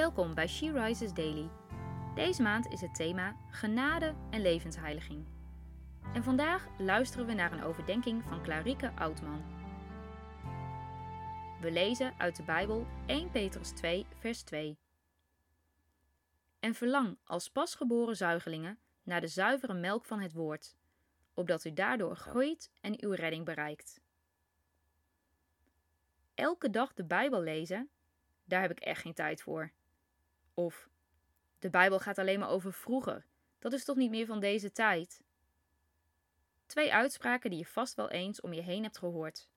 Welkom bij She Rises Daily. Deze maand is het thema genade en levensheiliging. En vandaag luisteren we naar een overdenking van Clarike Oudman. We lezen uit de Bijbel 1 Petrus 2, vers 2. En verlang als pasgeboren zuigelingen naar de zuivere melk van het woord, opdat u daardoor groeit en uw redding bereikt. Elke dag de Bijbel lezen, daar heb ik echt geen tijd voor. Of de Bijbel gaat alleen maar over vroeger. Dat is toch niet meer van deze tijd? Twee uitspraken die je vast wel eens om je heen hebt gehoord.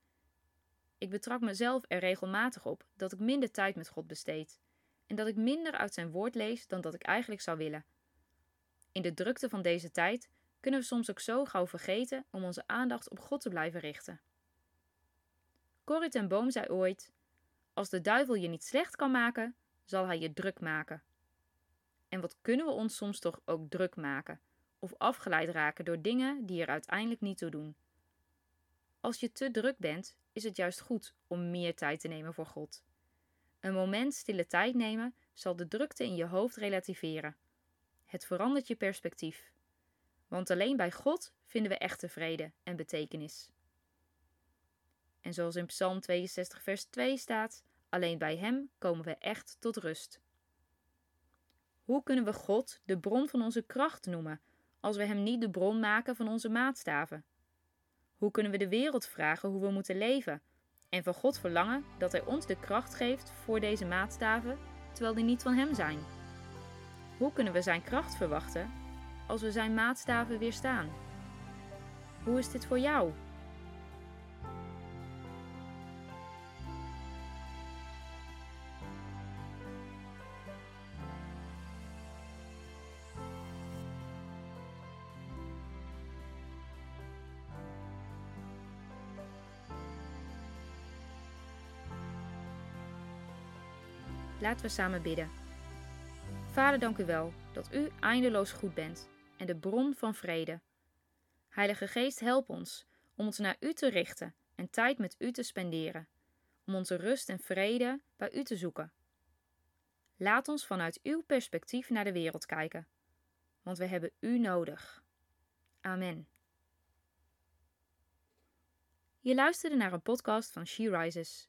Ik betrap mezelf er regelmatig op dat ik minder tijd met God besteed en dat ik minder uit zijn woord lees dan dat ik eigenlijk zou willen. In de drukte van deze tijd kunnen we soms ook zo gauw vergeten om onze aandacht op God te blijven richten. Corrie ten Boom zei ooit: Als de duivel je niet slecht kan maken, zal hij je druk maken. En wat kunnen we ons soms toch ook druk maken of afgeleid raken door dingen die er uiteindelijk niet toe doen. Als je te druk bent, is het juist goed om meer tijd te nemen voor God. Een moment stille tijd nemen zal de drukte in je hoofd relativeren. Het verandert je perspectief. Want alleen bij God vinden we echte vrede en betekenis. En zoals in Psalm 62, vers 2 staat: Alleen bij Hem komen we echt tot rust. Hoe kunnen we God de bron van onze kracht noemen als we Hem niet de bron maken van onze maatstaven? Hoe kunnen we de wereld vragen hoe we moeten leven en van God verlangen dat Hij ons de kracht geeft voor deze maatstaven, terwijl die niet van Hem zijn? Hoe kunnen we Zijn kracht verwachten als we Zijn maatstaven weerstaan? Hoe is dit voor jou? Laten we samen bidden. Vader, dank u wel dat u eindeloos goed bent en de bron van vrede. Heilige Geest, help ons om ons naar u te richten en tijd met u te spenderen, om onze rust en vrede bij u te zoeken. Laat ons vanuit uw perspectief naar de wereld kijken, want we hebben u nodig. Amen. Je luisterde naar een podcast van She Rises.